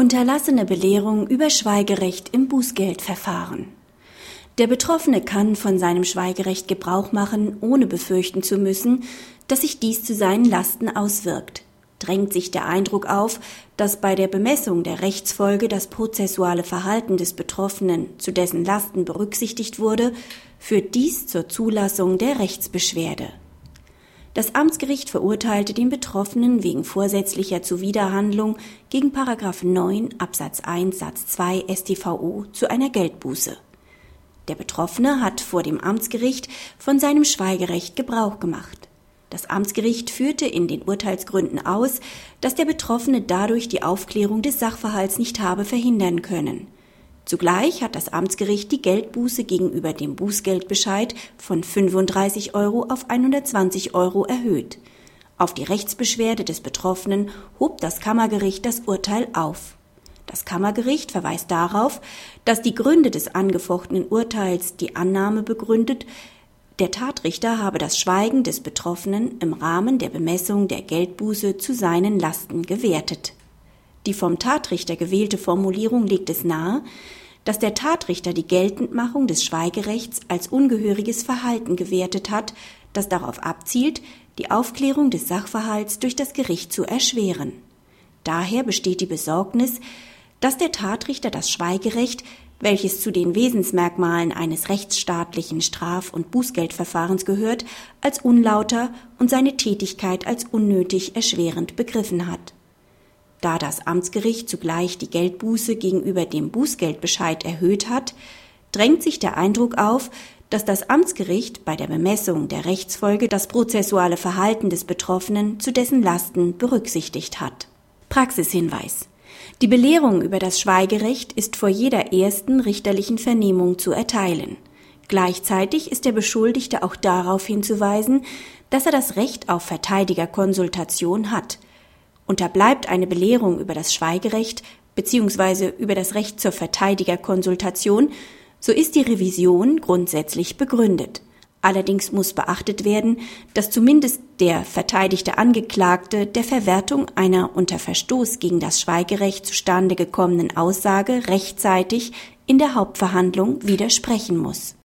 Unterlassene Belehrung über Schweigerecht im Bußgeldverfahren. Der Betroffene kann von seinem Schweigerecht Gebrauch machen, ohne befürchten zu müssen, dass sich dies zu seinen Lasten auswirkt. Drängt sich der Eindruck auf, dass bei der Bemessung der Rechtsfolge das prozessuale Verhalten des Betroffenen zu dessen Lasten berücksichtigt wurde, führt dies zur Zulassung der Rechtsbeschwerde. Das Amtsgericht verurteilte den Betroffenen wegen vorsätzlicher Zuwiderhandlung gegen 9 Absatz 1 Satz 2 StVO zu einer Geldbuße. Der Betroffene hat vor dem Amtsgericht von seinem Schweigerecht Gebrauch gemacht. Das Amtsgericht führte in den Urteilsgründen aus, dass der Betroffene dadurch die Aufklärung des Sachverhalts nicht habe verhindern können. Zugleich hat das Amtsgericht die Geldbuße gegenüber dem Bußgeldbescheid von 35 Euro auf 120 Euro erhöht. Auf die Rechtsbeschwerde des Betroffenen hob das Kammergericht das Urteil auf. Das Kammergericht verweist darauf, dass die Gründe des angefochtenen Urteils die Annahme begründet, der Tatrichter habe das Schweigen des Betroffenen im Rahmen der Bemessung der Geldbuße zu seinen Lasten gewertet. Die vom Tatrichter gewählte Formulierung legt es nahe, dass der Tatrichter die Geltendmachung des Schweigerechts als ungehöriges Verhalten gewertet hat, das darauf abzielt, die Aufklärung des Sachverhalts durch das Gericht zu erschweren. Daher besteht die Besorgnis, dass der Tatrichter das Schweigerecht, welches zu den Wesensmerkmalen eines rechtsstaatlichen Straf- und Bußgeldverfahrens gehört, als unlauter und seine Tätigkeit als unnötig erschwerend begriffen hat. Da das Amtsgericht zugleich die Geldbuße gegenüber dem Bußgeldbescheid erhöht hat, drängt sich der Eindruck auf, dass das Amtsgericht bei der Bemessung der Rechtsfolge das prozessuale Verhalten des Betroffenen zu dessen Lasten berücksichtigt hat. Praxishinweis. Die Belehrung über das Schweigerecht ist vor jeder ersten richterlichen Vernehmung zu erteilen. Gleichzeitig ist der Beschuldigte auch darauf hinzuweisen, dass er das Recht auf Verteidigerkonsultation hat – Unterbleibt eine Belehrung über das Schweigerecht bzw. über das Recht zur Verteidigerkonsultation, so ist die Revision grundsätzlich begründet. Allerdings muss beachtet werden, dass zumindest der verteidigte Angeklagte der Verwertung einer unter Verstoß gegen das Schweigerecht zustande gekommenen Aussage rechtzeitig in der Hauptverhandlung widersprechen muss